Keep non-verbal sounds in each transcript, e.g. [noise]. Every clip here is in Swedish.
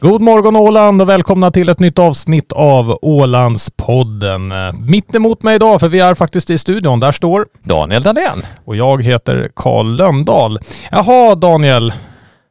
God morgon Åland och välkomna till ett nytt avsnitt av Ålandspodden. Mitt emot mig idag, för vi är faktiskt i studion, där står Daniel Dahlén. och jag heter Karl Löndahl. Jaha Daniel,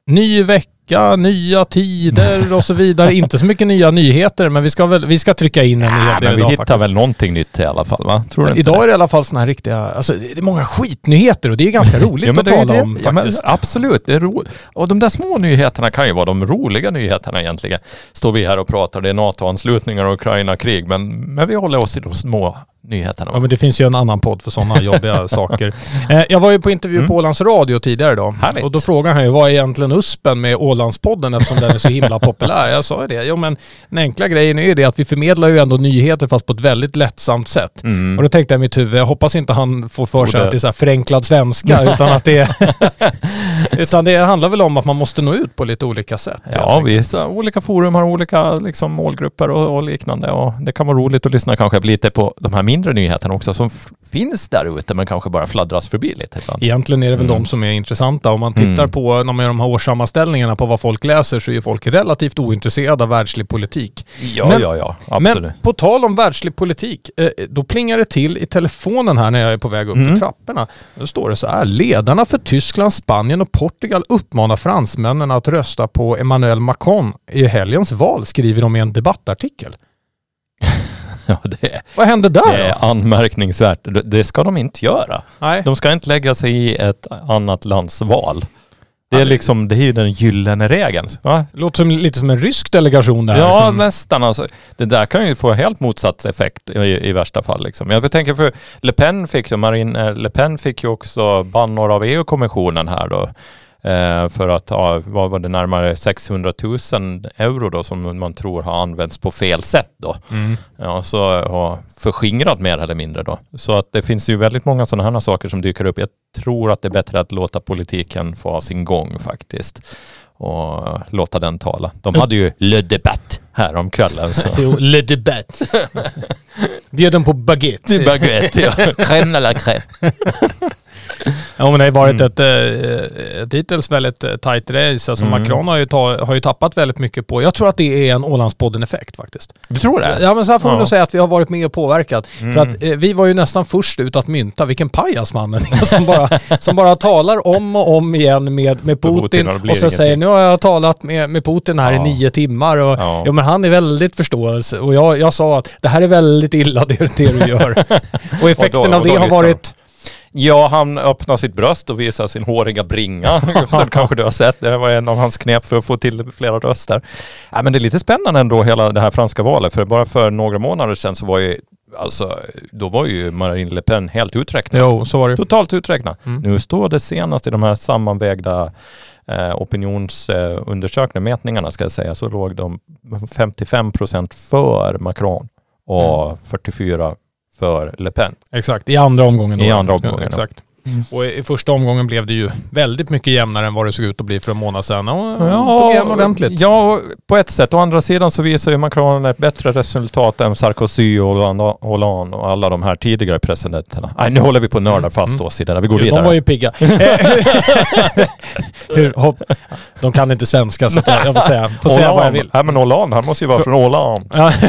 ny vecka, nya tider och så vidare. Inte så mycket nya nyheter, men vi ska, väl, vi ska trycka in en hel del men vi idag hittar faktiskt. väl någonting nytt i alla fall va? Tror du inte Idag det? är det i alla fall sådana här riktiga, alltså det är många skitnyheter och det är ganska [laughs] roligt Ja, att tala det. om Ja, faktiskt. absolut, det är ro... Och de där små nyheterna kan ju vara de roliga nyheterna egentligen. Står vi här och pratar, det är NATO-anslutningar och Ukraina-krig, men, men vi håller oss i de små nyheterna. Ja men det finns ju en annan podd för sådana jobbiga [laughs] saker. Eh, jag var ju på intervju Mm. på Ålands Radio tidigare idag. Härligt. Och då frågade han ju vad är egentligen USPen med Ålandspodden eftersom den är så himla populär. Jag sa ju det. Jo men den enkla grejen är ju det att vi förmedlar ju ändå nyheter fast på ett väldigt lättsamt sätt. Mm. Och då tänkte jag i mitt huvud, jag hoppas inte han får för sig att det är så här förenklad svenska [laughs] utan att det [laughs] Utan det handlar väl om att man måste nå ut på lite olika sätt. Ja, vissa olika forum har olika liksom, målgrupper och, och liknande. Och det kan vara roligt att lyssna kanske lite på de här mindre nyheterna också som finns där ute men kanske bara fladdras förbi lite ibland. Egentligen är det väl Mm. de som är intressanta. Om man tittar Mm. på när man gör de här årssammanställningarna på vad folk läser så är folk relativt ointresserade av världslig politik. Ja, Men- ja, ja, absolut. Men på tal om världslig politik, eh, då plingar det till i telefonen här när jag är på väg upp Mm. för trapporna. Då står det så här, ledarna för Tyskland, Spanien och Portugal uppmanar fransmännen att rösta på Emmanuel Macron i helgens val, skriver de i en debattartikel. [laughs] ja, det är... Vad hände där Det då? är anmärkningsvärt. Det- Det ska de inte göra. Nej. De ska inte lägga sig i ett annat lands val. Det är det- liksom, det är ju den gyllene regeln. Va? Låter som, lite som en rysk delegation där. Ja, som, nästan. Alltså, det där kan ju få helt motsatt effekt i, i värsta fall. Liksom. Jag tänker för Le Pen fick ju, Marine Le Pen fick ju också bannor av EU-kommissionen här då. Eh, för att, ja, vad var det, närmare 600 000 euro då som man tror har använts på fel sätt då. Mm. Ja, så har förskingrat mer eller mindre då. Så att det finns ju väldigt många sådana här saker som dyker upp. Jag tror att det är bättre att låta politiken få ha sin gång faktiskt. Och låta den tala. De hade ju Le Debatt här om kvällen. Så. [laughs] Jo, Le Debat. [laughs] Bjöd på baguette. Baguette, ja. [laughs] Crème la crème. Ja men det har varit Mm. ett, eh, ett hittills väldigt eh, tight race. Alltså Mm. Macron har ju, ta, har ju tappat väldigt mycket på, jag tror att det är en Ålandspodden-effekt faktiskt. Du tror det? Ja men så här får man Ja. nog säga att vi har varit med och påverkat. Mm. För att eh, vi var ju nästan först ut att mynta vilken pajas mannen är som bara, [laughs] som bara talar om och om igen med, med Putin Putin och det ingenting. säger nu har jag talat med, med Putin här i Ja. nio timmar och Ja. ja. men han är väldigt förståelse och jag, jag sa att det här är väldigt illa det, det du gör. [laughs] och effekten Och då- av och det då har lyssnar varit Ja, han öppnar sitt bröst och visar sin håriga bringa. [laughs] Sen kanske du har sett. Det var en av hans knep för att få till flera röster. Ja, men det är lite spännande ändå hela det här franska valet. För bara för några månader sedan så var ju, alltså, då var ju Marine Le Pen helt uträknad. Jo, så var det. Totalt uträknad. Mm. Nu står det senast i de här sammanvägda eh, opinionsundersökningarna, mätningarna ska jag säga, så låg de 55 procent för Macron och 44 för Le Pen. Exakt, i andra omgången. Då. I andra omgången, Ja, Exakt. Och i första omgången blev det ju väldigt mycket jämnare än vad det såg ut att bli för en månad sedan. Och tog igen ordentligt. Ja, på ett sätt. Å andra sidan så visar ju Macron ett bättre resultat än Sarkozy och Hollande- Hollande och alla de här tidigare presidenterna. Nej, nu håller vi på att nörda fast Mm. oss i det. Vi går Jo, vidare. de var ju pigga. [laughs] Hur, hopp, de kan inte svenska så jag, får säga, får säga vad jag vill. Nej men Hollande, han måste ju vara från Åland. Ja. [laughs]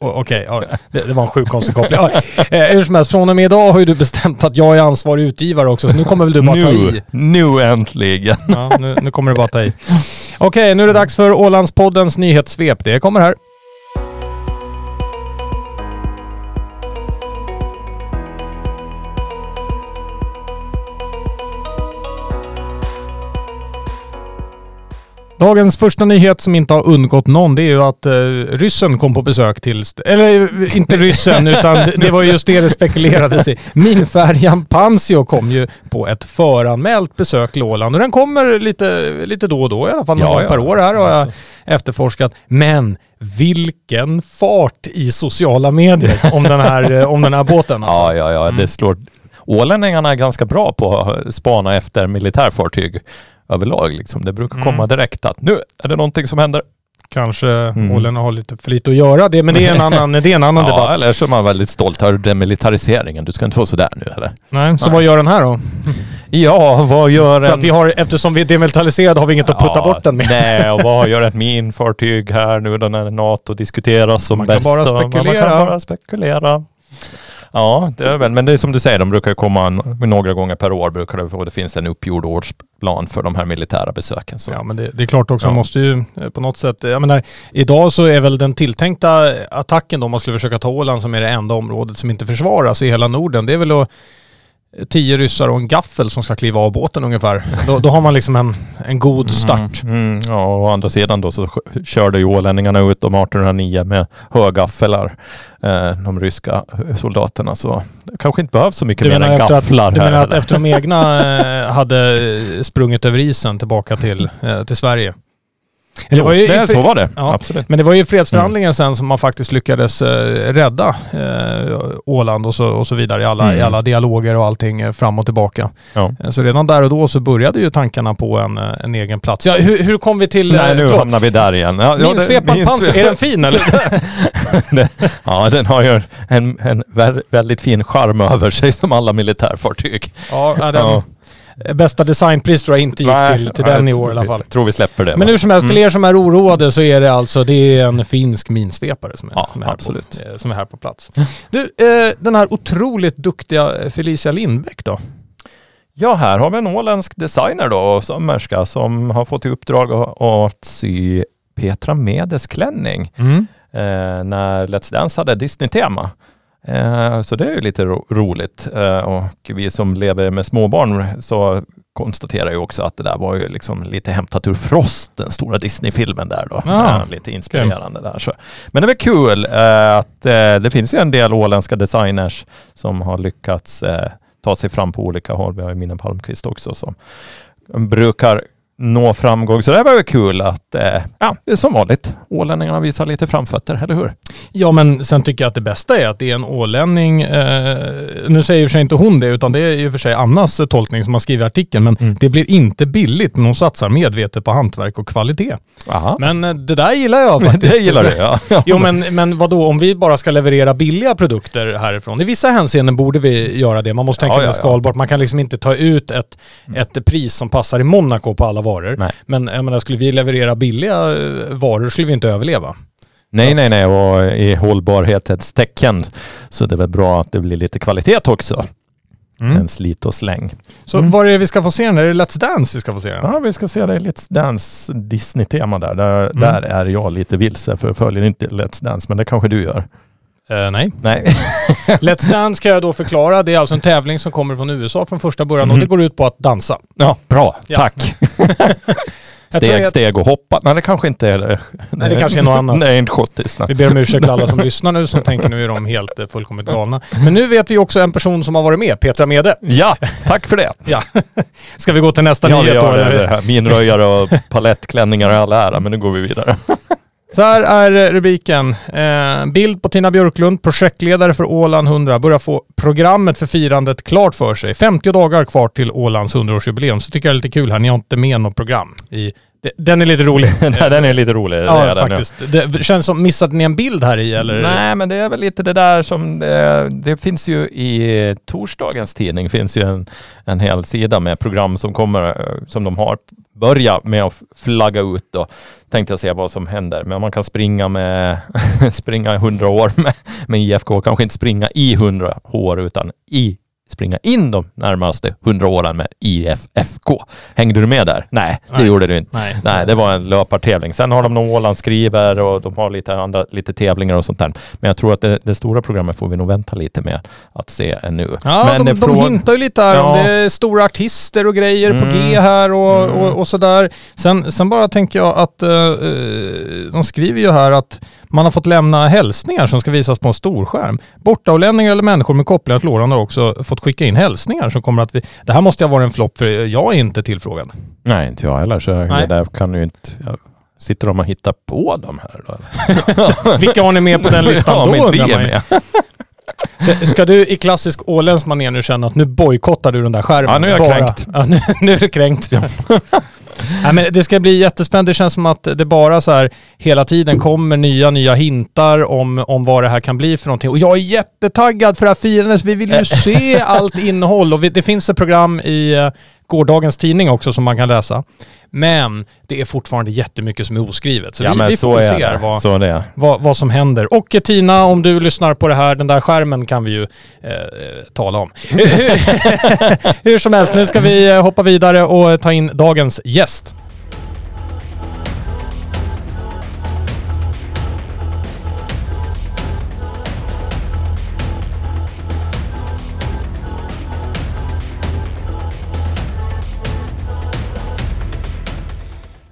O- Okej, ja, det, det var en sjukt konstig koppling. Ja, eh, hur som helst, från och med idag har ju du bestämt att jag är ansvarig utgivare också, så nu kommer väl du bara ta Nu, i. nu äntligen. Ja, nu, nu kommer du bara ta i. Okej, nu är det dags för Ålandspoddens nyhetssvep. Det kommer här. Dagens första nyhet som inte har undgått någon, det är ju att eh, ryssen kom på besök till... Eller eh, inte ryssen, [laughs] utan det- var just det det spekulerades i. Minfärjan Pansio kom ju på ett föranmält besök till Åland och den kommer lite, lite då och då, i alla fall Ja, ja. per år här har jag Alltså. efterforskat. Men vilken fart i sociala medier om den här, eh, om den här båten alltså. Ja, ja, ja. Det slår... Ålänningarna är ganska bra på att spana efter militärfartyg överlag. Liksom. Det brukar komma Mm. direkt att nu är det någonting som händer. Kanske Mm. Åländarna har lite för lite att göra det, men det är en [laughs] annan, det är en annan Ja, debatt. eller så är man väldigt stolt över demilitariseringen. Du ska inte vara sådär nu eller? Nej, så Nej. vad gör den här då? Ja, vad gör För en... att vi har, eftersom vi är demilitariserade har vi inget att putta bort den med. Nej, och vad gör ett [laughs] minfartyg här nu då när NATO diskuteras som Man bäst? Man kan bara spekulera. Ja, det är väl, men det är som du säger, de brukar komma några gånger per år brukar det, och det finns en uppgjord årsplan för de här militära besöken. Så. Ja men det, det är klart också, Ja. måste ju eh, på något sätt, jag menar idag så är väl den tilltänkta attacken då om man skulle försöka ta Åland som är det enda området som inte försvaras i hela Norden, det är väl att tio ryssar och en gaffel som ska kliva av båten ungefär. Då, då har man liksom en, en god start. Mm, mm, ja, och å andra sidan då så körde ju ålänningarna ut dem 1809 med högaffelar, eh, de ryska soldaterna. Så det kanske inte behövs så mycket Du mer än gafflar att, du här. menar att eller? efter de egna eh, hade sprungit över isen tillbaka till, eh, till Sverige? Det var ju det, så var det, Ja. absolut. Men det var ju fredsförhandlingen sen som man faktiskt lyckades eh, rädda eh, Åland och så, och så vidare i alla, Mm. i alla dialoger och allting eh, fram och tillbaka. Ja. Eh, Så redan där och då så började ju tankarna på en, en egen plats. Ja, hur, hur kom vi till... Nej, nu förlåt. hamnar vi där igen. Ja, Min min pansar, är den fin eller? [laughs] Det- ja, den har ju en, en vä- väldigt fin charm över sig som alla militärfartyg. ja, den. Bästa designpris tror jag inte gick till, till den i år i alla fall. Jag tror vi släpper det. Men va? hur som helst, till Mm. er som är oroade så är det alltså det är en finsk minsvepare som är, Ja, som är, här, absolut. På, eh, som är här på plats. Du, eh, den här otroligt duktiga Felicia Lindbäck då? Ja, här har vi en åländsk designer då, sömmerska, som har fått i uppdrag att, sy Petra Medes klänning eh, när Let's Dance hade Disney-tema. Eh, så det är ju lite ro- roligt. Eh, och vi som lever med småbarn så konstaterar ju också att det där var ju liksom lite hämtat ur Frost, den stora Disney-filmen där då. Ah, Eh, lite inspirerande där. Så. Men det är väl kul att det finns ju en del åländska designers som har lyckats ta sig fram på olika håll. Vi har ju Mina Palmqvist också som brukar nå framgång. Så det var ju kul att, eh, ja, det är som vanligt. Ålänningarna visar lite framfötter, eller hur? Ja men sen tycker jag att det bästa är att det är en ålänning, eh, nu säger i och för sig inte hon det utan det är i och för sig Annas tolkning som har skrivit artikeln men Mm. det blir inte billigt men hon satsar medvetet på hantverk och kvalitet. Aha. Men eh, det där gillar jag [laughs] faktiskt. Det gillar du, ja. [laughs] Jo men, men vadå, om vi bara ska leverera billiga produkter härifrån. I vissa hänseenden borde vi göra det. Man måste tänka Ja, ja, ja. skalbart. Man kan liksom inte ta ut ett, ett pris som passar i Monaco på alla varor. Nej. Men jag menar, skulle vi leverera billiga eh, varor skulle vi inte överleva. Nej, nej, nej. Och i hållbarhetens tecken så det är väl bra att det blir lite kvalitet också. En slit och släng. Så Mm. vad är det vi ska få se? Är det Let's Dance vi ska få se? Ja, vi ska se det Let's Dance Disney-tema där. Där, Mm. där är jag lite vilse för jag följer inte Let's Dance, men det kanske du gör. Eh, nej. Nej. [laughs] Let's Dance kan jag då förklara. Det är alltså en tävling som kommer från USA från första början och Mhm. det går ut på att dansa. Ja, bra. Ja. Tack. [laughs] [laughs] Steg, steg och hoppa. Nej, det kanske inte är... Nej, det kanske är något annat. Nej, inte schottiskt. nej. Vi ber om ursäkt till alla som lyssnar nu som tänker nu är de helt eh, fullkomligt galna. Men nu vet vi också en person som har varit med, Petra Mede. Ja, tack för det. Ja. Ska vi gå till nästa Ja, nyhet då? det, det här. Minröjare och palettklänningar och all ära, men nu går vi vidare. Så här är eh, rubriken. Eh, bild på Tina Björklund, projektledare för Åland 100, börjar få programmet för firandet klart för sig. 50 dagar kvar till Ålands 100-årsjubileum. Så tycker jag det är lite kul här. Ni har inte med något program. I, den är lite rolig. [laughs] Den är lite rolig. ja, faktiskt. Det känns som, missade ni en bild här i eller? Nej, men det är väl lite det där som det, det finns ju i torsdagens tidning finns ju en, en hel sida med program som kommer, eh, som de har börjat med att flagga ut då. Tänkte jag se vad som händer. Men man kan springa med, [laughs] springa i 100 år med, med IFK. Kanske inte springa i 100 år utan i springa in de närmaste 100 åren med IFFK. Hängde du med där? Nej, det Nej. gjorde du inte. Nej. Nej, det var en löpartävling. Sen har de någon Ålandsskriver och de har lite andra, lite tävlingar och sånt där. Men jag tror att det, det stora programmet får vi nog vänta lite med att se ännu. Ja, Men de, det de hintar ju lite här Ja. om det är stora artister och grejer på Mm. G här och, Mm. och, och sådär. Sen, sen bara tänker jag att eh, de skriver ju här att man har fått lämna hälsningar som ska visas på en storskärm. Bortaolänningar eller människor med kopplingar till Åland har också fått skicka in hälsningar som kommer att vi... Det här måste ha varit en flopp för jag är inte tillfrågad. Nej, inte jag heller. Så Nej. det där kan ju inte... Sitter de och hittar på de här då? [laughs] Vilka har ni med på den listan ja, då undrar man ju. Ska du i klassisk åländsk manér nu känna att nu bojkottar du den där skärmen? Ja, nu är jag Bara- kränkt. Ja, nu, nu är du kränkt. [laughs] Nej, men det ska bli jättespännande. Det känns som att det bara så här hela tiden kommer nya, nya hintar om, om vad det här kan bli för någonting. Och jag är jättetaggad för det här firandet. Vi vill ju se allt [laughs] innehåll och vi, det finns ett program i uh, gårdagens tidning också som man kan läsa. Men det är fortfarande jättemycket som är oskrivet. Så ja, vi, vi får se vad, är. vad, vad som händer. Och eh, Tina, om du lyssnar på det här, den där skärmen kan vi ju eh, tala om. [laughs] [laughs] Hur som helst, nu ska vi eh, hoppa vidare och ta in dagens gäst.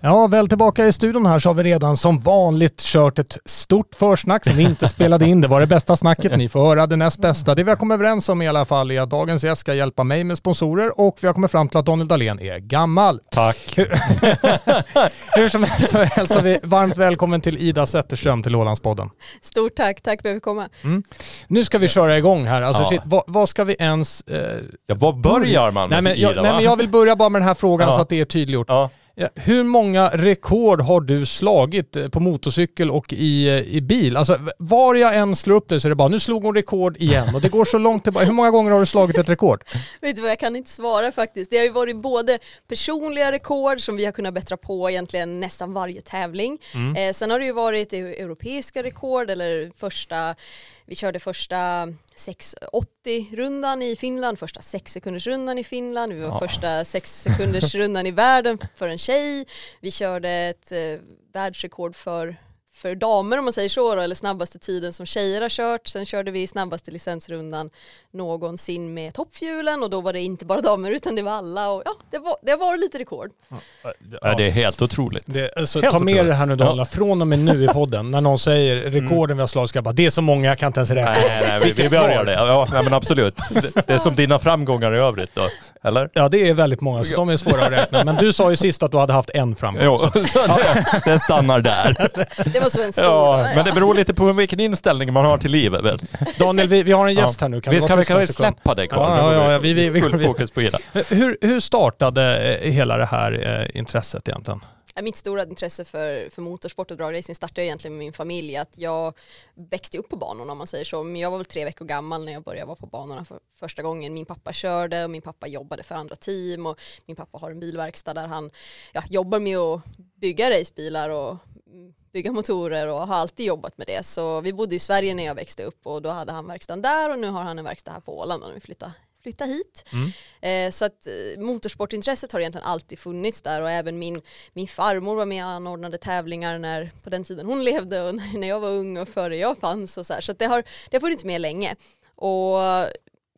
Ja, väl tillbaka i studion här så har vi redan som vanligt kört ett stort försnack som vi inte [laughs] spelade in. Det var det bästa snacket. Ni får höra det näst bästa. Det vi har kommit överens om i alla fall är att dagens gäst ska hjälpa mig med sponsorer och vi har kommit fram till att Daniel Dahlén är gammal. Tack. [laughs] Hur som helst så hälsar vi varmt välkommen till Ida Zetterström till Ålandspodden. Stort tack, tack för att vi komma. Mm. Nu ska vi köra igång här. Alltså, Ja. shit, vad, vad ska vi ens... Eh, Ja, var börjar man nej, med men jag, Ida, nej men jag vill börja bara med den här frågan Ja. så att det är tydliggjort. Ja. Ja, hur många rekord har du slagit eh, på motorcykel och i, eh, i bil? Alltså var jag än slår upp det så är det bara nu slog hon rekord igen och det går så långt tillbaka. Hur många gånger har du slagit ett rekord? Vet du vad, jag kan inte svara faktiskt. Det har ju varit både personliga rekord som vi har kunnat bättra på egentligen nästan varje tävling. Eh, sen har det ju varit europeiska rekord eller första, vi körde första 6.80-rundan i Finland, första 6 sekunders rundan i Finland, vi var Ja. första 6 sekunders rundan i världen för en tjej. Vi körde ett eh, världsrekord för för damer om man säger så då, eller snabbaste tiden som tjejer har kört. Sen körde vi snabbaste licensrundan någonsin med toppfjulen och då var det inte bara damer utan det var alla och ja, det var, det var lite rekord. Ja, det är helt otroligt. Det, alltså, Helt ta med otroligt. det här nu Daniel, från och med nu i podden, när någon säger rekorden vi har slagit, ska bara, det är så många, jag kan inte ens räkna. Nej, nej, vi, vi börjar det. Ja, nej, men absolut. Det, det är som dina framgångar i övrigt då, eller? Ja det är väldigt många, så de är svåra att räkna. Men du sa ju sist att du hade haft en framgång. Jo, så det stannar där. Så en stor. Ja, men det beror lite på vilken inställning man har till livet. Daniel, vi, vi har en gäst här nu. Kan vi ska vi kan vi släppa det Carl? Ja, ja, ja, vi- vi- vi Full fokus på Ida. Hur, hur startade eh, hela det här eh, intresset egentligen? Mitt stora intresse för, för motorsport och dragracing startade egentligen med min familj. Att jag växte upp på banorna om man säger så. Men jag var väl tre veckor gammal när jag började vara på banorna för första gången. Min pappa körde och min pappa jobbade för andra team och min pappa har en bilverkstad där han ja, jobbar med att bygga racebilar och bygga motorer och har alltid jobbat med det. Så vi bodde i Sverige när jag växte upp och då hade han verkstaden där och nu har han en verkstad här på Åland och vi flyttade flytta hit. Eh, så att eh, motorsportintresset har egentligen alltid funnits där och även min, min farmor var med och anordnade tävlingar när, på den tiden hon [laughs] levde och när jag var ung och före jag fanns och så här. Så det har, det har funnits med länge. Och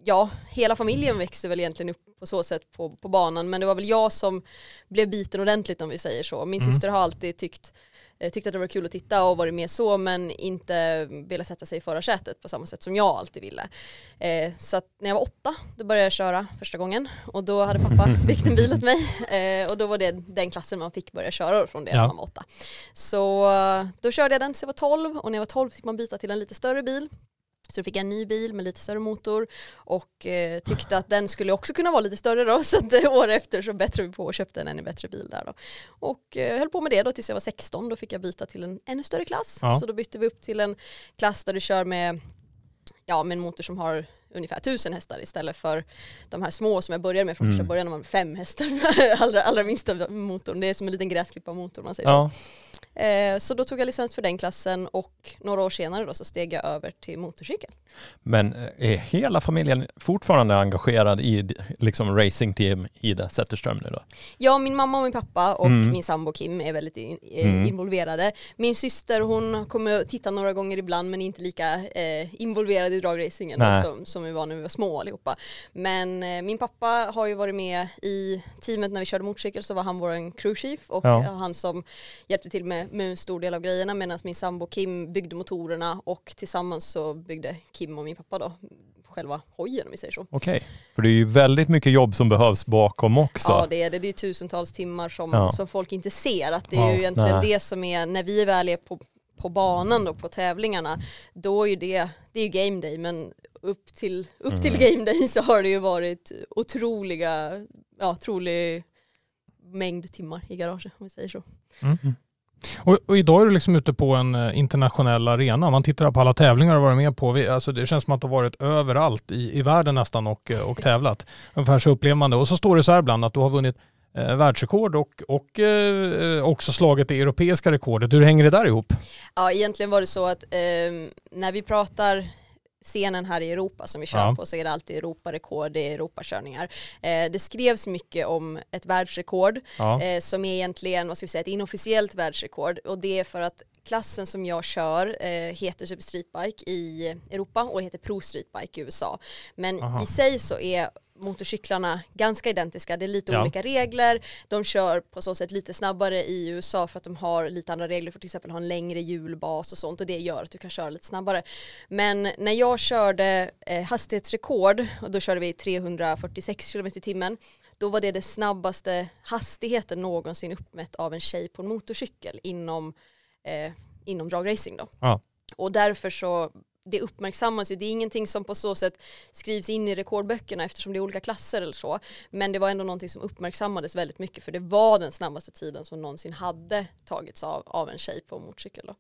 ja, hela familjen växte väl egentligen upp på så sätt på, på banan men det var väl jag som blev biten ordentligt om vi säger så. Min syster har alltid tyckt eh, tyckte att det var kul att titta och varit med så men inte velat sätta sig i förarsätet på samma sätt som jag alltid ville. Eh, så när jag var åtta då började jag köra första gången och då hade pappa [laughs] byggt en bil åt mig eh, och då var det den klassen man fick börja köra från det Ja. när man var åtta. Så eh, då körde jag den tills jag var 12 och när jag var 12 fick man byta till en lite större bil. Så fick jag en ny bil med lite större motor och eh, tyckte att den skulle också kunna vara lite större då [laughs] så att eh, år efter så bättrade vi på och köpte en ännu bättre bil där då. Och eh, höll på med det då tills jag var 16, då fick jag byta till en ännu större klass. Ja. Så då bytte vi upp till en klass där du kör med, ja, med en motor som har ungefär 1000 hästar istället för de här små som jag började med från första början när man var fem hästar, [laughs] allra, allra minsta motorn. Det är som en liten gräsklipparmotor om man säger så. Eh, så då tog jag licens för den klassen och några år senare då så steg jag över till motorcykel. Men eh, är hela familjen fortfarande engagerad i liksom racingteam Ida Zetterström nu då? Ja, min mamma och min pappa och Mm. min sambo Kim är väldigt in, eh, Mm. involverade. Min syster hon kommer titta några gånger ibland men inte lika eh, involverad i dragracingen då, som, som vi var när vi var små allihopa. Men eh, min pappa har ju varit med i teamet när vi körde motorcykel så var han vår crew chief och Ja. han som hjälpte till med, med en stor del av grejerna medan min sambo Kim byggde motorerna och tillsammans så byggde Kim och min pappa då själva hojen om vi säger så. Okej. För det är ju väldigt mycket jobb som behövs bakom också. Ja det är det, det är tusentals timmar som, Ja. som folk inte ser. Att det är Ja, ju egentligen nej. det som är, när vi väl är på, på banan då på tävlingarna, då är ju det, det är ju game day men upp till, upp till Mm. game day så har det ju varit otroliga, ja otrolig mängd timmar i garaget om vi säger så. Och, och idag är du liksom ute på en eh, internationell arena. Man tittar på alla tävlingar du har varit med på. Vi, alltså det känns som att du har varit överallt i, i världen nästan och, eh, och tävlat. Ungefär så upplever man det. Och så står det så här ibland att du har vunnit eh, världsrekord och, och eh, också slagit det europeiska rekordet. Hur hänger det där ihop? Ja, egentligen var det så att eh, när vi pratar scenen här i Europa som vi kör Ja. på så är det alltid Europarekord, det är Europakörningar. Eh, det skrevs mycket om ett världsrekord Ja. eh, som är egentligen, vad ska vi säga, ett inofficiellt världsrekord och det är för att klassen som jag kör eh, heter Super Streetbike i Europa och heter Pro Streetbike i USA. Men Aha. i sig så är motorcyklarna ganska identiska, det är lite Ja. olika regler, de kör på så sätt lite snabbare i USA för att de har lite andra regler för till exempel ha en längre hjulbas och sånt och det gör att du kan köra lite snabbare. Men när jag körde eh, hastighetsrekord och då körde vi 346 km i timmen då var det det snabbaste hastigheten någonsin uppmätt av en tjej på en motorcykel inom, eh, inom dragracing då. Ja. Och därför så det uppmärksammas ju, det är ingenting som på så sätt skrivs in i rekordböckerna eftersom det är olika klasser eller så. Men det var ändå någonting som uppmärksammades väldigt mycket för det var den snabbaste tiden som någonsin hade tagits av, av en tjej på motorcykel. Då.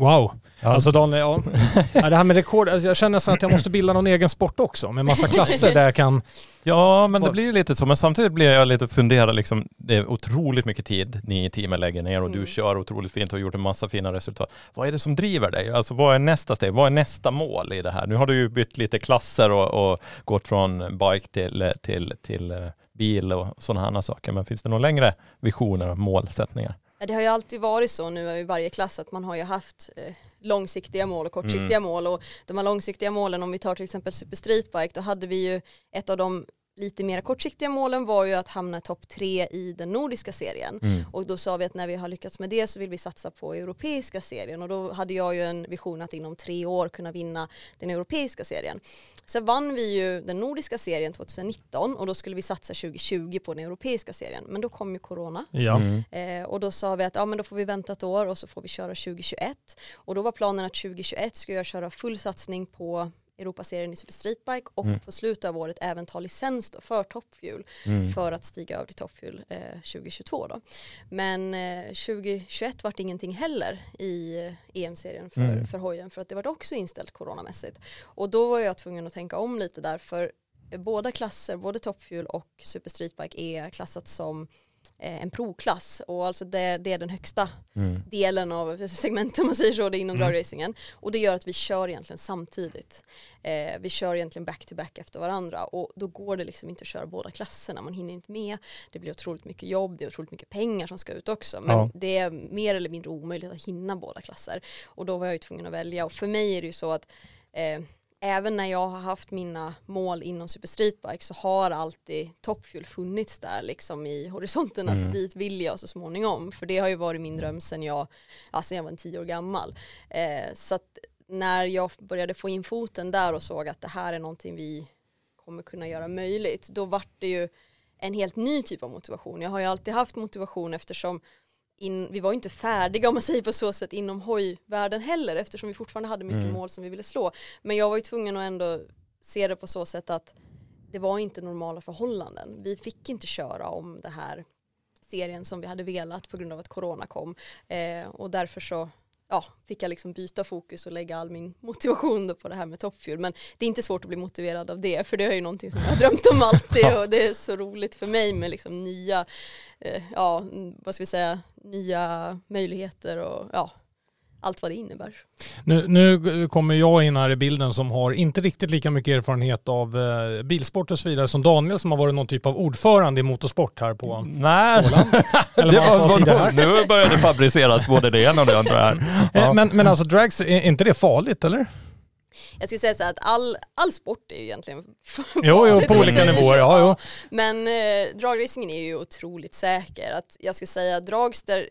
Wow. Ja. Alltså Daniel, ja. [laughs] ja, det här med rekord, alltså jag känner nästan att jag måste bilda någon egen sport också med massa klasser där jag kan... Ja, men det blir ju lite så. Men samtidigt blir jag lite funderad liksom. Det är otroligt mycket tid ni i teamet lägger ner och Mm. du kör otroligt fint och har gjort en massa fina resultat. Vad är det som driver dig? Alltså vad är nästa steg? Vad är nästa mål i det här? Nu har du ju bytt lite klasser och, och gått från bike till, till, till eh, bil och sådana här saker. Men finns det några längre visioner och målsättningar? Det har ju alltid varit så nu i varje klass att man har ju haft eh, långsiktiga mål och kortsiktiga mål och de här långsiktiga målen om vi tar till exempel Super Streetbike då hade vi ju ett av de lite mer kortsiktiga målen var ju att hamna i topp tre i den nordiska serien Mm. och då sa vi att när vi har lyckats med det så vill vi satsa på europeiska serien och då hade jag ju en vision att inom tre år kunna vinna den europeiska serien. Sen vann vi ju den nordiska serien 2019 och då skulle vi satsa 2020 på den europeiska serien men då kom ju corona Ja. Mm. Eh, och då sa vi att ja, men då får vi vänta ett år och så får vi köra 2021. Och då var planen att 2021 skulle jag köra full satsning på Europaserien i Super Streetbike och Mm. på slutet av året även ta licens då för toppfuel Mm. för att stiga över till toppfuel eh, 2022 då. Men eh, 2021 vart ingenting heller i eh, EM-serien för, Mm. för hojen för att det var också inställt coronamässigt. Och då var jag tvungen att tänka om lite där för båda klasser, både toppfuel och Super Streetbike är klassat som en provklass och alltså det, det är den högsta Mm. delen av segmentet om man säger så, det inom Mm. dragracingen. Och det gör att vi kör egentligen samtidigt. Eh, vi kör egentligen back to back efter varandra och då går det liksom inte att köra båda klasserna, man hinner inte med, det blir otroligt mycket jobb, det är otroligt mycket pengar som ska ut också. Men Ja. det är mer eller mindre omöjligt att hinna båda klasser. Och då var jag ju tvungen att välja och för mig är det ju så att eh, Även när jag har haft mina mål inom Super Streetbike så har alltid Topfuel funnits där liksom i horisonten Mm. att dit vill jag så småningom. För det har ju varit min dröm sedan jag, ja, sedan jag var tio år gammal. Eh, så att när jag började få in foten där och såg att det här är någonting vi kommer kunna göra möjligt, då vart det ju en helt ny typ av motivation. Jag har ju alltid haft motivation eftersom in, vi var ju inte färdiga om man säger på så sätt inom hojvärlden heller eftersom vi fortfarande hade mycket Mm. mål som vi ville slå. Men jag var ju tvungen att ändå se det på så sätt att det var inte normala förhållanden. Vi fick inte köra om det här serien som vi hade velat på grund av att corona kom. Eh, och därför så ja, fick jag liksom byta fokus och lägga all min motivation på det här med toppfuel. Men det är inte svårt att bli motiverad av det för det är ju någonting som jag har drömt om alltid [laughs] och det är så roligt för mig med liksom nya, eh, ja vad ska vi säga, nya möjligheter och ja, allt vad det innebär. Nu, nu kommer jag in här i bilden som har inte riktigt lika mycket erfarenhet av eh, bilsport och så vidare som Daniel som har varit någon typ av ordförande i motorsport här på Nej, [laughs] Eller det var, tidigare. nu börjar det fabriceras både det ena och det andra här. [laughs] Eh, Ja. Men, men alltså drags, är inte det farligt eller? Jag skulle säga så här att all, all sport är ju egentligen [laughs] Jo, jo, på olika nivåer, ja, jo. Men eh, dragracingen är ju otroligt säker. Att jag skulle säga dragster,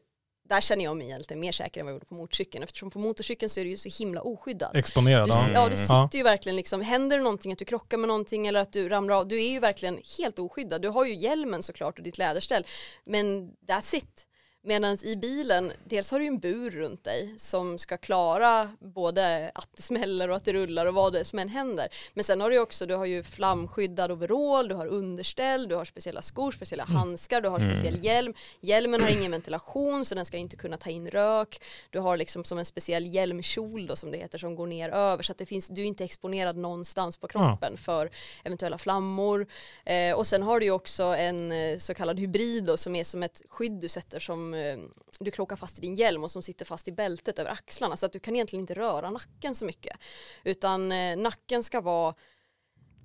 där känner jag mig egentligen mer säker än vad jag gjorde på motorcykeln. Eftersom på motorcykeln så är det ju så himla oskyddad. Exponerad. Du, Ja. ja, du sitter Ja. ju verkligen liksom, händer det någonting, att du krockar med någonting eller att du ramlar av, du är ju verkligen helt oskyddad. Du har ju hjälmen såklart och ditt läderställ, men that's it. Medan i bilen, dels har du en bur runt dig som ska klara både att det smäller och att det rullar och vad det som än händer. Men sen har du också, du har ju flamskyddad overall, du har underställ, du har speciella skor, speciella Mm. handskar, du har speciell hjälm. Hjälmen har ingen ventilation så den ska inte kunna ta in rök. Du har liksom som en speciell hjälmkjol då som det heter som går ner över så att det finns, du är inte exponerad någonstans på kroppen för eventuella flammor. Eh, och sen har du ju också en eh, så kallad hybrid då, som är som ett skydd du sätter som eh, du krokar fast i din hjälm och som sitter fast i bältet över axlarna så att du kan egentligen inte röra nacken så mycket. Utan eh, nacken ska vara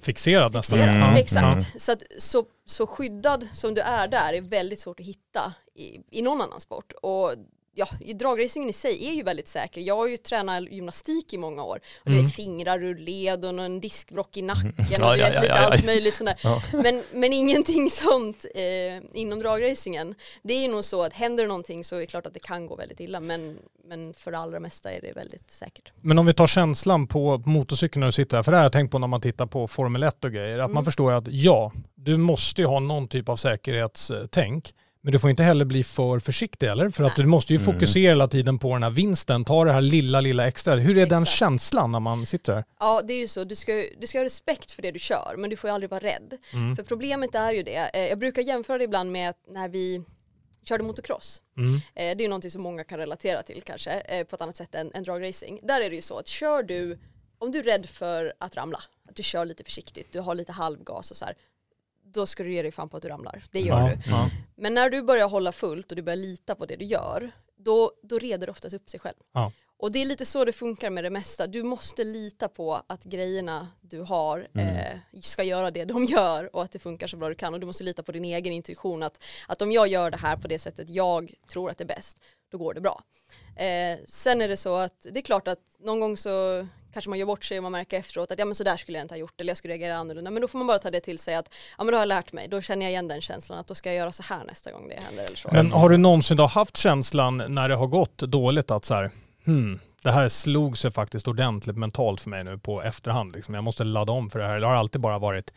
Fixerad nästan. fixerad. Ja. Exakt. Så, att, så, så skyddad som du är där är väldigt svårt att hitta i, i någon annan sport. Och ja, dragracingen i sig är ju väldigt säker. Jag har ju tränat gymnastik i många år. Och du vet fingrar ur led och en diskbrock i nacken och [laughs] Ja, du ja, ja, lite allt möjligt sånt där. Men, men ingenting sånt eh, inom dragracingen. Det är ju nog så att händer någonting så är det klart att det kan gå väldigt illa men, men för det allra mesta är det väldigt säkert. Men om vi tar känslan på motorcykeln när du sitter här, för det har jag tänkt på när man tittar på Formel 1 och grejer, att man Mm. förstår att ja, du måste ju ha någon typ av säkerhetstänk. Men du får inte heller bli för försiktig eller? För att du måste ju Mm. fokusera hela tiden på den här vinsten, ta det här lilla, lilla extra. Hur är den Exakt. känslan när man sitter här? Ja det är ju så, du ska, du ska ha respekt för det du kör men du får ju aldrig vara rädd. Mm. För problemet är ju det, eh, jag brukar jämföra det ibland med när vi körde motocross. Mm. Eh, Det är ju någonting som många kan relatera till kanske eh, på ett annat sätt än, än dragracing. Där är det ju så att kör du, om du är rädd för att ramla, att du kör lite försiktigt, du har lite halvgas och så här, då ska du ge dig fan på att du ramlar. Det gör Ja, du. ja. Men när du börjar hålla fullt och du börjar lita på det du gör, då, då reder det oftast upp sig själv. Ja. Och det är lite så det funkar med det mesta. Du måste lita på att grejerna du har eh, ska göra det de gör och att det funkar så bra du kan. Och du måste lita på din egen intuition att, att om jag gör det här på det sättet jag tror att det är bäst, då går det bra. Eh, sen är det så att det är klart att någon gång så kanske man gör bort sig och man märker efteråt att ja men så där skulle jag inte ha gjort eller jag skulle reagera annorlunda. Men då får man bara ta det till sig att ja men då har jag lärt mig, då känner jag igen den känslan att då ska jag göra så här nästa gång det händer eller så. Men har du någonsin då haft känslan när det har gått dåligt att så här, hmm, det här slog sig faktiskt ordentligt mentalt för mig nu på efterhand. Liksom. Jag måste ladda om för det här. Det har alltid bara varit,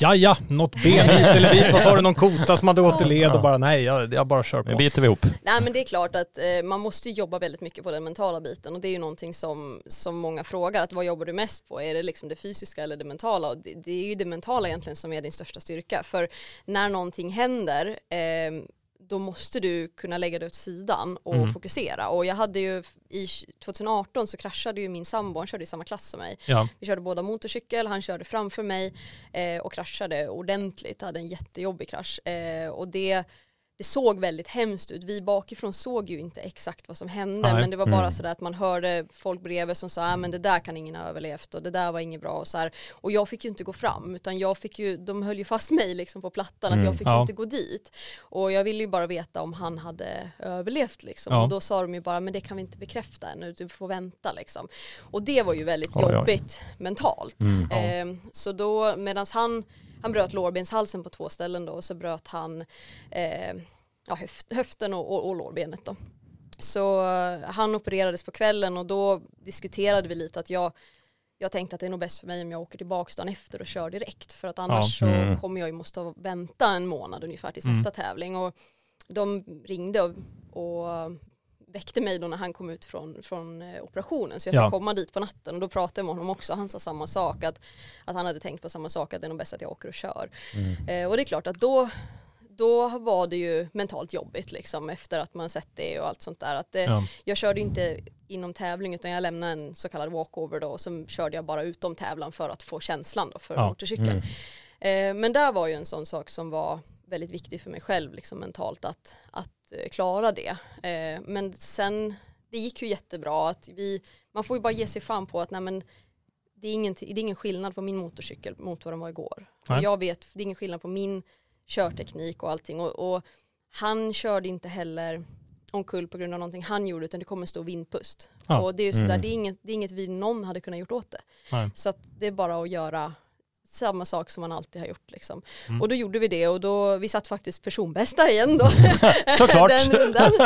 ja ja, något ben hit [laughs] eller dit. Vad sa du, någon kota som hade gått i led och bara nej, jag, jag bara kör Nu på. biter vi ihop. Nej men det är klart att eh, man måste jobba väldigt mycket på den mentala biten och det är ju någonting som, som många frågar att vad jobbar du mest på? Är det liksom det fysiska eller det mentala? Och det, det är ju det mentala egentligen som är din största styrka för när någonting händer eh, då måste du kunna lägga det åt sidan och Mm. fokusera och jag hade ju i 2018 så kraschade ju min sambo, han körde i samma klass som mig Ja. vi körde båda motorcykel, han körde framför mig eh, och kraschade ordentligt, hade en jättejobbig krasch. Eh, och det, det såg väldigt hemskt ut. Vi bakifrån såg ju inte exakt vad som hände Nej. men det var bara Mm. sådär att man hörde folk bredvid som sa ah, men det där kan ingen ha överlevt och det där var inget bra och så här. Och jag fick ju inte gå fram utan jag fick ju, de höll ju fast mig liksom på plattan att Mm. jag fick Ja. inte gå dit. Och jag ville ju bara veta om han hade överlevt liksom. Ja. Och då sa de ju bara men det kan vi inte bekräfta ännu, du får vänta liksom. Och det var ju väldigt Oj, oj. jobbigt mentalt. Mm. Ja. Eh, så då medan han, han bröt lårbenshalsen på två ställen då och så bröt han eh, ja, höft, höften och, och, och lårbenet då. Så eh, han opererades på kvällen och då diskuterade vi lite att jag jag tänkte att det är nog bäst för mig om jag åker tillbaka dagen efter och kör direkt för att annars Ja. Mm. så kommer jag ju måste vänta en månad ungefär tills Mm. nästa tävling och de ringde och, och väckte mig då när han kom ut från, från eh, operationen så jag fick Ja. komma dit på natten och då pratade jag med honom också han sa samma sak att, att han hade tänkt på samma sak att det är nog bäst att jag åker och kör Mm. eh, och det är klart att då då var det ju mentalt jobbigt liksom efter att man sett det och allt sånt där. Att det, Ja. Jag körde inte inom tävling utan jag lämnade en så kallad walkover då och så körde jag bara utom tävlan för att få känslan då för Ja. motorcykeln. Mm. Eh, men där var ju en sån sak som var väldigt viktig för mig själv liksom mentalt att, att eh, klara det. Eh, men sen, det gick ju jättebra att vi, man får ju bara ge sig fan på att nej men det är, ingen, det är ingen skillnad på min motorcykel mot vad den var igår. Jag vet, det är ingen skillnad på min körteknik och allting och, och han körde inte heller omkull på grund av någonting han gjorde utan det kom en stor vindpust. Ja. Och det är ju sådär, Mm. det, är inget, det är inget vi någon hade kunnat gjort åt det. Nej. Så att det är bara att göra samma sak som man alltid har gjort liksom. Mm. Och då gjorde vi det och då, vi satt faktiskt personbästa igen då. [laughs] Såklart. Den rundan. [laughs]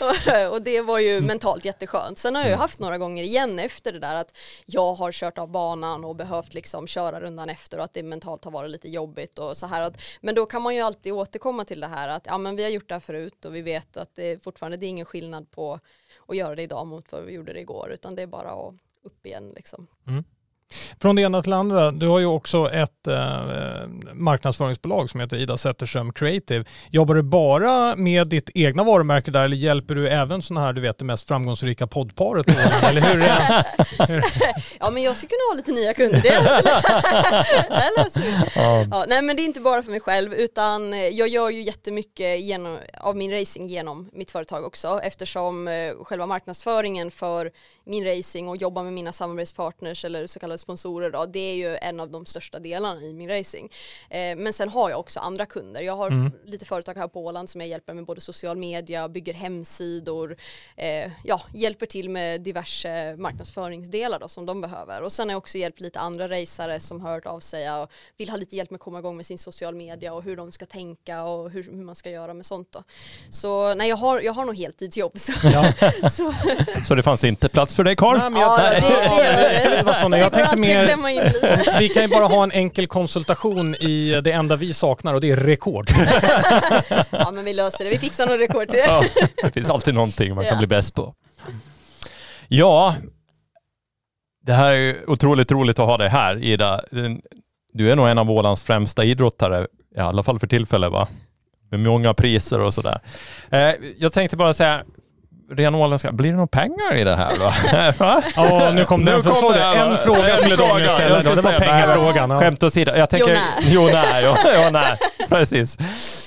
och, och det var ju mentalt jätteskönt. Sen har jag ju haft några gånger igen efter det där att jag har kört av banan och behövt liksom köra rundan efter och att det mentalt har varit lite jobbigt och så här. Att, men då kan man ju alltid återkomma till det här att ja men vi har gjort det här förut och vi vet att det fortfarande det är ingen skillnad på att göra det idag mot vad vi gjorde det igår utan det är bara att upp igen liksom. Från det ena till det andra, du har ju också ett eh, marknadsföringsbolag som heter Ida Zetterström Creative. Jobbar du bara med ditt egna varumärke där eller hjälper du även sådana här, du vet det mest framgångsrika poddparet? eller hur? är- [laughs] Ja men jag skulle kunna ha lite nya kunder. [laughs] Ja. ja, nej men det är inte bara för mig själv utan eh, jag gör ju jättemycket genom, av min racing genom mitt företag också eftersom eh, själva marknadsföringen för min racing och jobba med mina samarbetspartners eller så kallade sponsorer då, det är ju en av de största delarna i min racing. Eh, men sen har jag också andra kunder. Jag har Mm. lite företag här på Åland som jag hjälper med både social media, bygger hemsidor, eh, ja, hjälper till med diverse marknadsföringsdelar då, som de behöver. Och sen har jag också hjälpt lite andra racare som har hört av sig och vill ha lite hjälp med att komma igång med sin social media och hur de ska tänka och hur, hur man ska göra med sånt då. Så nej, jag har, jag har nog heltidsjobb. Så, Ja. [laughs] så, Så det fanns inte plats för dig Karl? Nej, men jag, Ja, det- det det. det ska inte vara sådana. Jag tänkte att mer, lite. [laughs] vi kan ju bara ha en enkel konsultation i det enda vi saknar och det är rekord. [laughs] Ja men vi löser det, vi fixar nog rekord till det. Ja, det finns alltid någonting man kan Ja. bli bäst på. Ja, det här är ju otroligt roligt att ha dig här Ida. Du är nog en av Ålands främsta idrottare, i alla fall för tillfället va? Med många priser och sådär. Eh, jag tänkte bara säga, ren åländska, blir det några pengar i det här då? [laughs] Ja, nu kom Nu den. det, En fråga skulle. Daniel ställa. då. Det var pengafrågan. Ja. Skämt åsido, jag tänker... Jo, nej. Jo, nej. Jo, jo, nej. [laughs] Precis.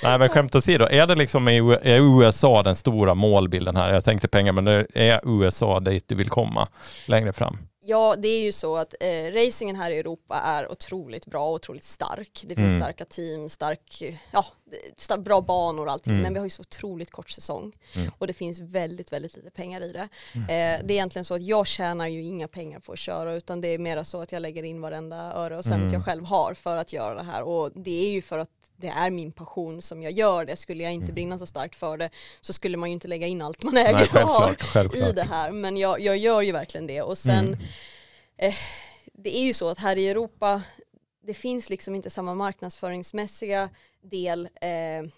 Nej, men skämt åsido, är det liksom i USA den stora målbilden här? Jag tänkte pengar, men det är USA dit du vill komma längre fram? Ja, det är ju så att eh, racingen här i Europa är otroligt bra och otroligt stark. Det finns Mm. starka team, stark, ja, star- bra banor och allting. Mm. Men vi har ju så otroligt kort säsong. Mm. Och det finns väldigt, väldigt lite pengar i det. Eh, det är egentligen så att jag tjänar ju inga pengar på att köra utan det är mera så att jag lägger in varenda öre och cent Mm. jag själv har för att göra det här. Och det är ju för att det är min passion som jag gör det. Skulle jag inte brinna så starkt för det så skulle man ju inte lägga in allt man äger Mm. Nej, självklart. självklart. i det här men jag, jag gör ju verkligen det och sen Mm. eh, det är ju så att här i Europa det finns liksom inte samma marknadsföringsmässiga del eh,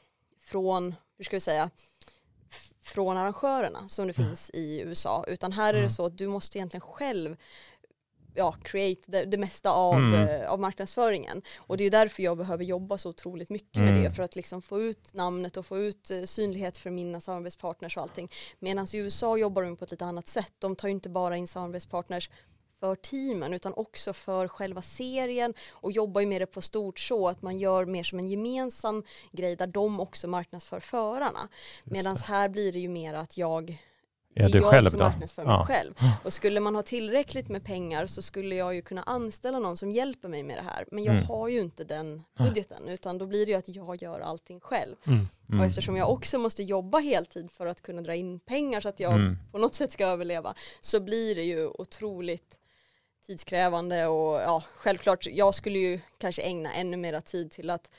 från, hur ska vi säga, från arrangörerna som det finns i USA utan här är det så att du måste egentligen själv ja, create det, det mesta av, Mm. eh, av marknadsföringen. Och det är därför jag behöver jobba så otroligt mycket med Mm. det för att liksom få ut namnet och få ut eh, synlighet för mina samarbetspartners och allting. Medan i USA jobbar de på ett lite annat sätt. De tar ju inte bara in samarbetspartners för teamen utan också för själva serien och jobbar ju med det på stort så att man gör mer som en gemensam grej där de också marknadsför förarna. Medan här blir det ju mer att jag Är det du jag själv som marknadsför mig Ja. själv. Och skulle man ha tillräckligt med pengar så skulle jag ju kunna anställa någon som hjälper mig med det här. Men jag Mm. har ju inte den budgeten utan då blir det ju att jag gör allting själv. Mm. Mm. Och eftersom jag också måste jobba heltid för att kunna dra in pengar så att jag Mm. på något sätt ska överleva så blir det ju otroligt tidskrävande och ja, självklart jag skulle ju kanske ägna ännu mera tid till att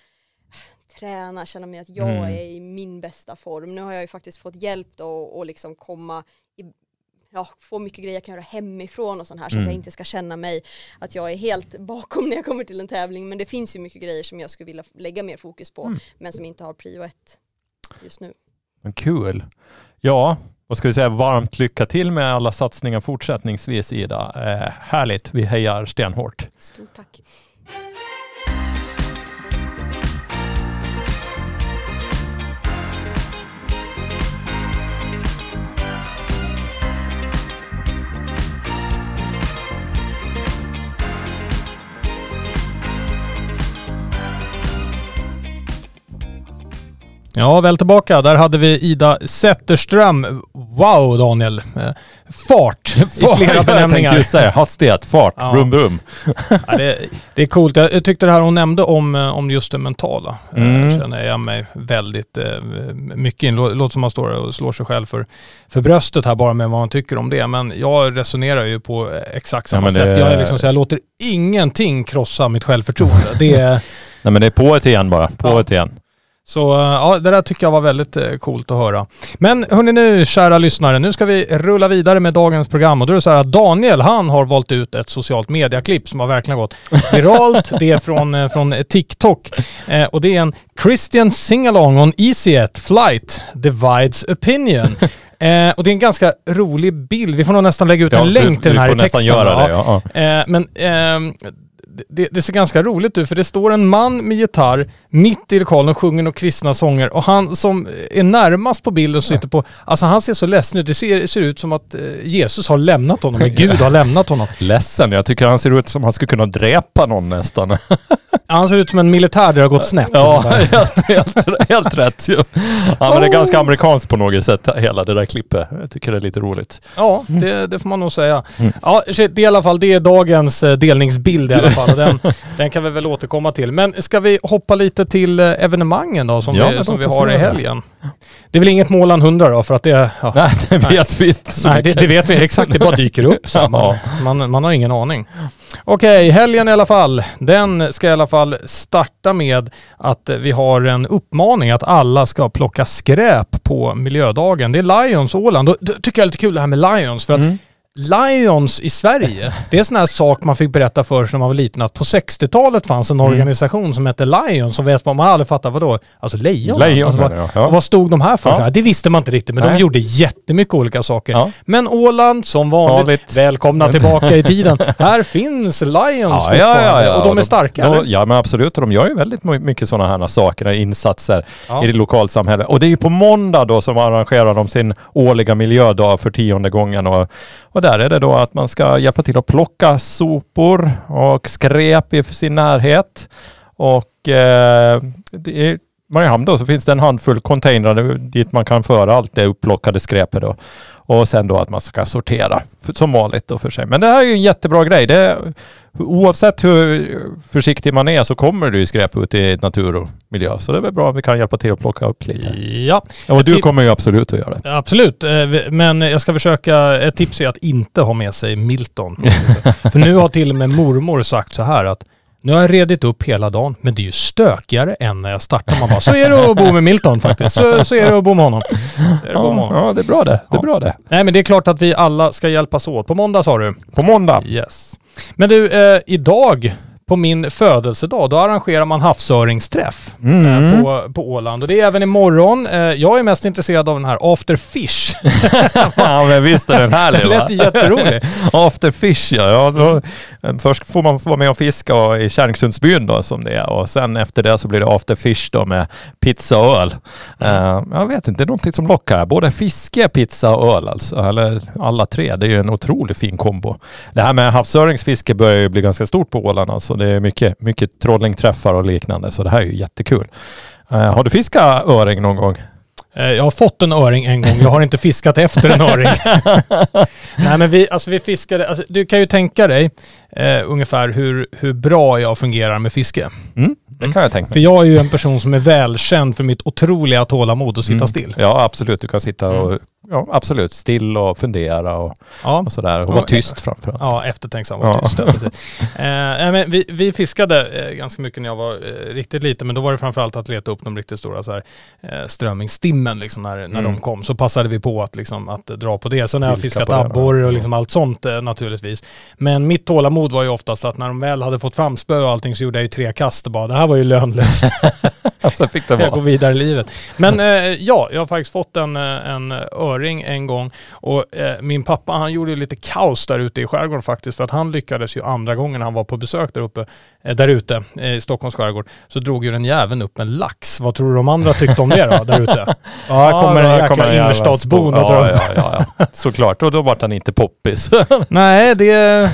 träna, känna mig att jag Mm. är i min bästa form. Nu har jag ju faktiskt fått hjälp då och liksom komma i, ja, få mycket grejer jag kan göra hemifrån och sånt här så att Mm. jag inte ska känna mig att jag är helt [laughs] bakom när jag kommer till en tävling men det finns ju mycket grejer som jag skulle vilja lägga mer fokus på Mm. men som inte har prio ett just nu. Men kul. Ja, vad ska vi säga, varmt lycka till med alla satsningar fortsättningsvis Ida. Eh, härligt, vi hejar stenhårt. Stort tack. Ja, väl tillbaka. Där hade vi Ida Zetterström. Wow Daniel! Eh, Fart [laughs] i flera Jag benämningar. just säga hastighet, fart, Ja. brum brum. Ja, det, det är coolt. Jag, jag tyckte det här hon nämnde om, eh, om just det mentala. eh, Mm. känner jag mig väldigt mycket in. Lå- Låter som man står och slår sig själv för, för bröstet här bara med vad man tycker om det. Men jag resonerar ju på exakt samma men det- sätt. Jag, är liksom, så jag låter ingenting krossa mitt självförtroende. Det är, [laughs] Nej men det är på ett igen bara, på Ja. ett igen. Så eh, ja, det där tycker jag var väldigt eh, coolt att höra. Men hörni nu, kära lyssnare, nu ska vi rulla vidare med dagens program. Och då är det så här att Daniel, han har valt ut ett socialt mediaklipp som har verkligen gått [laughs] viralt. det är från, eh, från TikTok. Eh, och det är en Christian Singalong on EasyJet Flight Divides Opinion. [laughs] Eh, och det är en ganska rolig bild. Vi får nog nästan lägga ut en vi- länk till den här i texten. nästan göra det. Ja. ja. Eh, men ehm, det, det ser ganska roligt ut för det står en man med gitarr mitt i lokalen och sjunger några kristna sånger och han som är närmast på bilden som sitter på, alltså han ser så ledsen ut. Det ser, ser ut som att eh, Jesus har lämnat honom, eller Gud har lämnat honom. [laughs] Ledsen, jag tycker han ser ut som han skulle kunna dräpa någon nästan. [laughs] Han ser ut som en militär där det har gått snett. Ja, [laughs] helt, helt, helt rätt ju. Ja, men det är ganska amerikanskt på något sätt, hela det där klippet. Jag tycker det är lite roligt. Ja, det, det får man nog säga. Mm. Ja, shit, det är i alla fall det är dagens eh, delningsbild i alla fall. Och den, den kan vi väl återkomma till. Men ska vi hoppa lite till eh, evenemangen då som Ja, vi, som vi har i göra det. helgen? Det är väl inget Målan 100 då för att det... Ja. [laughs] Nej, det vet vi inte så Nej, det, det vet vi exakt. Det bara dyker upp. Så [laughs] man, Ja. man, man har ingen aning. Okej, helgen i alla fall. Den ska i alla fall starta med att eh, vi har en uppmaning att alla ska plocka skräp på miljödagen. Det är Lions Åland. Och det tycker jag är lite kul det här med Lions. För att Mm. Lions i Sverige, [laughs] det är en sån här sak man fick berätta för sig när man var liten att på 60-talet fanns en Mm. organisation som hette Lions som vet man, man aldrig fattat vadå? Alltså lejon? Lejon alltså, vad, ja. vad stod de här för? Ja. Det visste man inte riktigt men de Nej. gjorde jättemycket olika saker. Ja. Men Åland, som vanligt, Vanligt. välkomna tillbaka i tiden. [laughs] Här finns Lions fortfarande och de är starka. Då, eller? ja men absolut, och de gör ju väldigt my- mycket sådana här saker, insatser i det lokalsamhället. Och det är ju på måndag då som arrangerar de sin årliga miljödag för tionde gången. Och, och där är det då att man ska hjälpa till att plocka sopor och skräp i sin närhet. Och eh, i Mariehamn då så finns det en handfull containrar dit man kan föra allt det upplockade skräpet då. Och sen då att man ska sortera som vanligt då för sig. Men det här är ju en jättebra grej. Det, oavsett hur försiktig man är så kommer det ju skräp ut i natur och miljö. Så det är väl bra om vi kan hjälpa till att plocka upp lite. Ja, Och du kommer ju absolut att göra det. absolut. Eh, Men jag ska försöka, ett tips är att inte ha med sig Milton. [laughs] För nu har till och med mormor sagt så här att nu har jag redit upp hela dagen, men det är ju stökigare än när jag startar. Man bara, så är det att bo med Milton faktiskt. Så, så är det att bo med honom. Det Ja, honom. ja, det är bra det. Det är bra det. Nej men det är klart att vi alla ska hjälpas åt. På måndag sa du? På måndag. Yes. Men du, eh, idag på min födelsedag, då arrangerar man havsöringsträff Mm. eh, på, på Åland. Och det är även imorgon. Eh, jag är mest intresserad av den här After Fish. [laughs] ja men visst är den härlig Den va? lät jätterolig. [laughs] After fish ja. ja då, eh, först får man vara med och fiska och i Kärringsundsbyn då som det är och sen efter det så blir det after fish då med pizza och öl. Eh, jag vet inte, det är någonting som lockar. Både fiske, pizza och öl alltså. Eller alla tre. Det är ju en otroligt fin kombo. Det här med havsöringsfiske börjar ju bli ganska stort på Åland alltså. Det är mycket, mycket trollingträffar och liknande så det här är ju jättekul. Eh, har du fiskat öring någon gång? Eh, jag har fått en öring en gång. Jag har inte fiskat efter en öring. [laughs] Nej men vi, alltså vi fiskade, alltså, du kan ju tänka dig eh, ungefär hur, hur bra jag fungerar med fiske. Mm, det kan jag tänka mig. För jag är ju en person som är välkänd för mitt otroliga tålamod att sitta Mm. still. Ja, absolut. Du kan sitta och, Mm. Ja, absolut, still och fundera och, Ja. och sådär. Och vara tyst framförallt. Ja, eftertänksam och Ja. tyst. Eh, men vi, vi fiskade eh, ganska mycket när jag var eh, riktigt liten, men då var det framförallt att leta upp de riktigt stora så här, eh, strömmingstimmen liksom, när, när Mm. de kom. Så passade vi på att, liksom, att dra på det. Sen har jag fiskat abborre och liksom allt sånt eh, naturligtvis. Men mitt tålamod var ju oftast att när de väl hade fått fram spö och allting så gjorde jag ju tre kast och bara det här var ju lönlöst. [laughs] Sen fick det jag går vidare i livet. Men eh, ja, jag har faktiskt fått en, eh, en öring en gång och eh, min pappa han gjorde ju lite kaos där ute i skärgården faktiskt för att han lyckades ju andra gången han var på besök där uppe, eh, där ute eh, i Stockholms skärgård så drog ju den jäveln upp en lax. Vad tror du de andra tyckte om det då där ute? [laughs] Ja, här kommer en där jäkla kommer en innerstadsbon och ja, ja, ja, ja. Såklart. Och då vart han inte poppis. [laughs] Nej, det... Eh,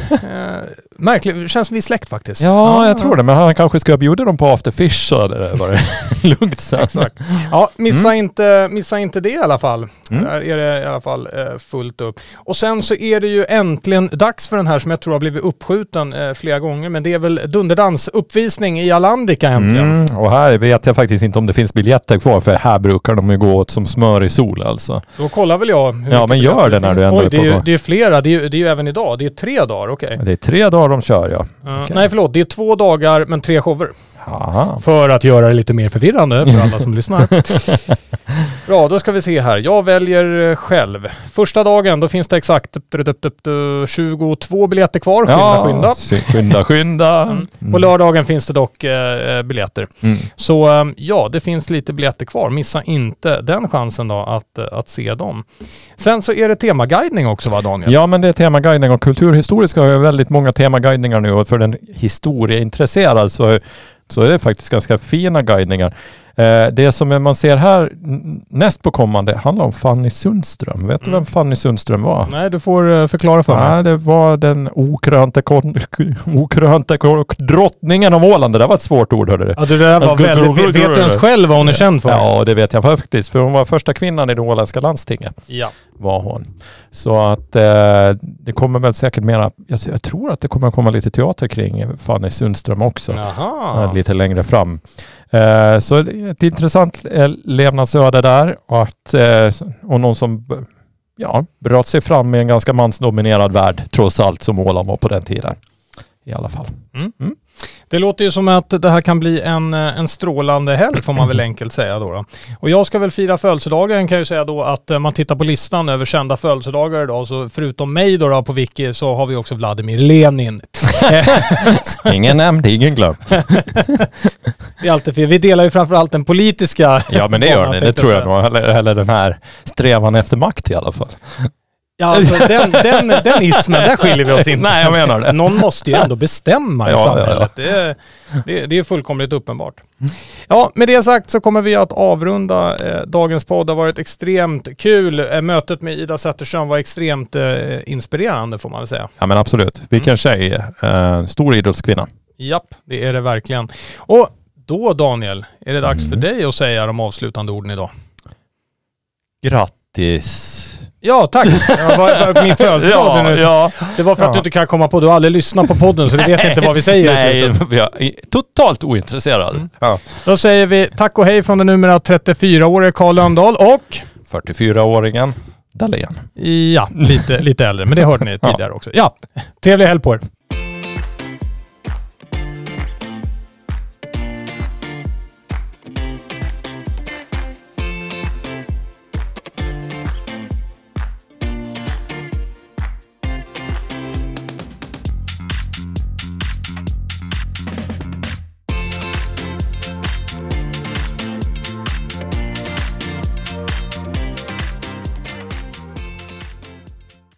Märkligt, det känns som vi är släkt faktiskt. Ja, jag tror det. Men han kanske ska bjuda dem på afterfish så det var det [laughs] lugnt sen. Exakt. Ja, missa, inte, missa inte det i alla fall. Mm. Där är det i alla fall eh, fullt upp. Och sen så är det ju äntligen dags för den här som jag tror har blivit uppskjuten eh, flera gånger. Men det är väl Dunderdans uppvisning i Alandica äntligen. Mm, och här vet jag faktiskt inte om det finns biljetter kvar för här brukar de ju gå åt som smör i sol alltså. Då kollar väl jag. Ja, men gör det när du ändå Oj, är det på är, ju, det är flera. Det är, ju- det är ju även idag. Det är tre dagar, okej. Det är tre dagar de kör ja. Ja, Okej. Nej, förlåt. Det är två dagar men tre shower. Aha. För att göra det lite mer förvirrande för alla som [laughs] lyssnar. Bra, då ska vi se här. Jag väljer eh, själv. Första dagen, då finns det exakt 22 biljetter kvar. Skynda, Ja, skynda. skynda, skynda. Mm. På lördagen finns det dock eh, eh, biljetter. Mm. Så eh, ja, det finns lite biljetter kvar. Missa inte den chansen då att, att se dem. Sen så är det temaguidning också va Daniel? Ja men det är temaguidning och kulturhistoriska har ju väldigt många temaguidningar nu och för den historieintresserad så, så är det faktiskt ganska fina guidningar. Eh, det som man ser här näst på kommande handlar om Fanny Sundström. Vet du Mm. vem Fanny Sundström var? Nej, du får eh, förklara för mig. Nej, det var den okrönte, [laughs] okrönte drottningen av Åland. Det där var ett svårt ord hörde du. Ja, det där var väldigt... Vet du ens själv vad hon är känd för? Ja, det vet jag faktiskt. För hon var första kvinnan i det åländska landstinget. ja. var hon. Så att eh, det kommer väl säkert mera, jag, tror att det kommer komma lite teater kring Fanny Sundström också. Jaha. Lite längre fram. Eh, så ett intressant eh, levnadsöde där och, att, eh, och någon som ja, bröt sig fram i en ganska mansdominerad värld trots allt som Åland var på den tiden. I alla fall. Det låter ju som att det här kan bli en, eh, en strålande helg får man väl [clears throat] enkelt säga då, då. Och jag ska väl fira födelsedagen kan jag ju säga då att eh, man tittar på listan över kända födelsedagar idag så förutom mig då, då på Wiki så har vi också Vladimir Lenin. [laughs] Ingen nämnd, ingen glömd. [laughs] Det är alltid fel. Vi delar ju framförallt den politiska Ja men det gör ni, det tror jag nog. Eller, eller den här strävan efter makt i alla fall. Ja, alltså [laughs] den, den, den ismen, där skiljer vi oss inte. Nej jag menar det. Någon måste ju ändå bestämma i Ja, ja, samhället. Det, är, det, är- det är fullkomligt uppenbart. Ja, med det sagt så kommer vi att avrunda eh, dagens podd. Det har varit extremt kul. Eh, mötet med Ida Zetterström var extremt eh, inspirerande får man väl säga. Ja men absolut. Vilken tjej. Eh, stor idrottskvinna. Japp, det är det verkligen. Och då Daniel, är det dags för dig att säga de avslutande orden idag. Grattis! Ja, tack. Det var, var min födelsedag nu. ja. Det var för att Ja. du inte kan komma på, du har aldrig lyssnat på podden så du vet inte vad vi säger [laughs] Nej, jag är totalt ointresserad. Ja. Då säger vi tack och hej från den numera 34-årige Karl Lönndahl och 44-åringen Dahlén. ja, lite, lite äldre. Men det hörde ni [laughs] tidigare också. Ja, trevlig helg på er.